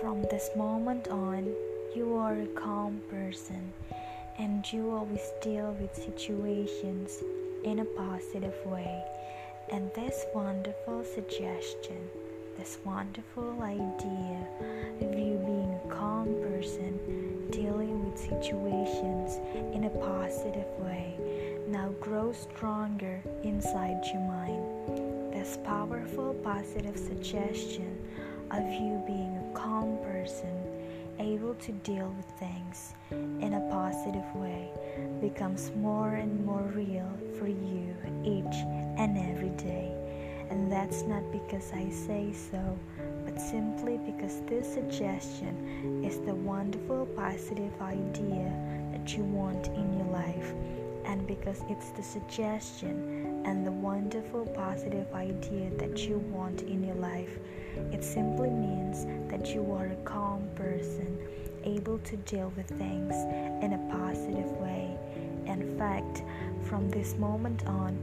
from this moment on, you are a calm person and you always deal with situations in a positive way. And this wonderful suggestion, this wonderful idea of you being a calm person, dealing with situations in a positive way, now grows stronger inside your mind. This powerful positive suggestion of you being a calm person able to deal with things in a positive way becomes more and more real for you each and every day. And that's not because I say so, but simply because this suggestion is the wonderful positive idea that you want in your life, and because it's the suggestion and the wonderful positive idea that you want in your life. It simply means that you are a calm person, able to deal with things in a positive way. In fact, from this moment on,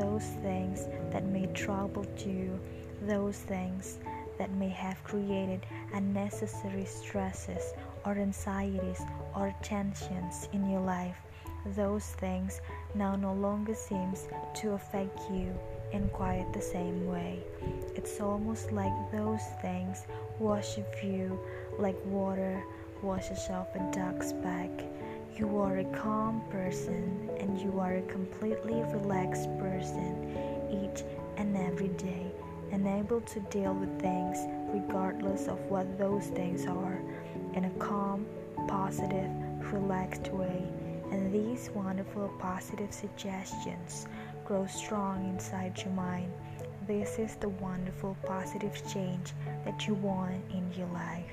those things that may trouble you, those things that may have created unnecessary stresses or anxieties or tensions in your life, those things now no longer seems to affect you in quite the same way. It's almost like those things wash you like water washes off a duck's back. You are a calm person and you are a completely relaxed person each and every day and able to deal with things regardless of what those things are in a calm, positive, relaxed way. And these wonderful positive suggestions grow strong inside your mind. This is the wonderful positive change that you want in your life.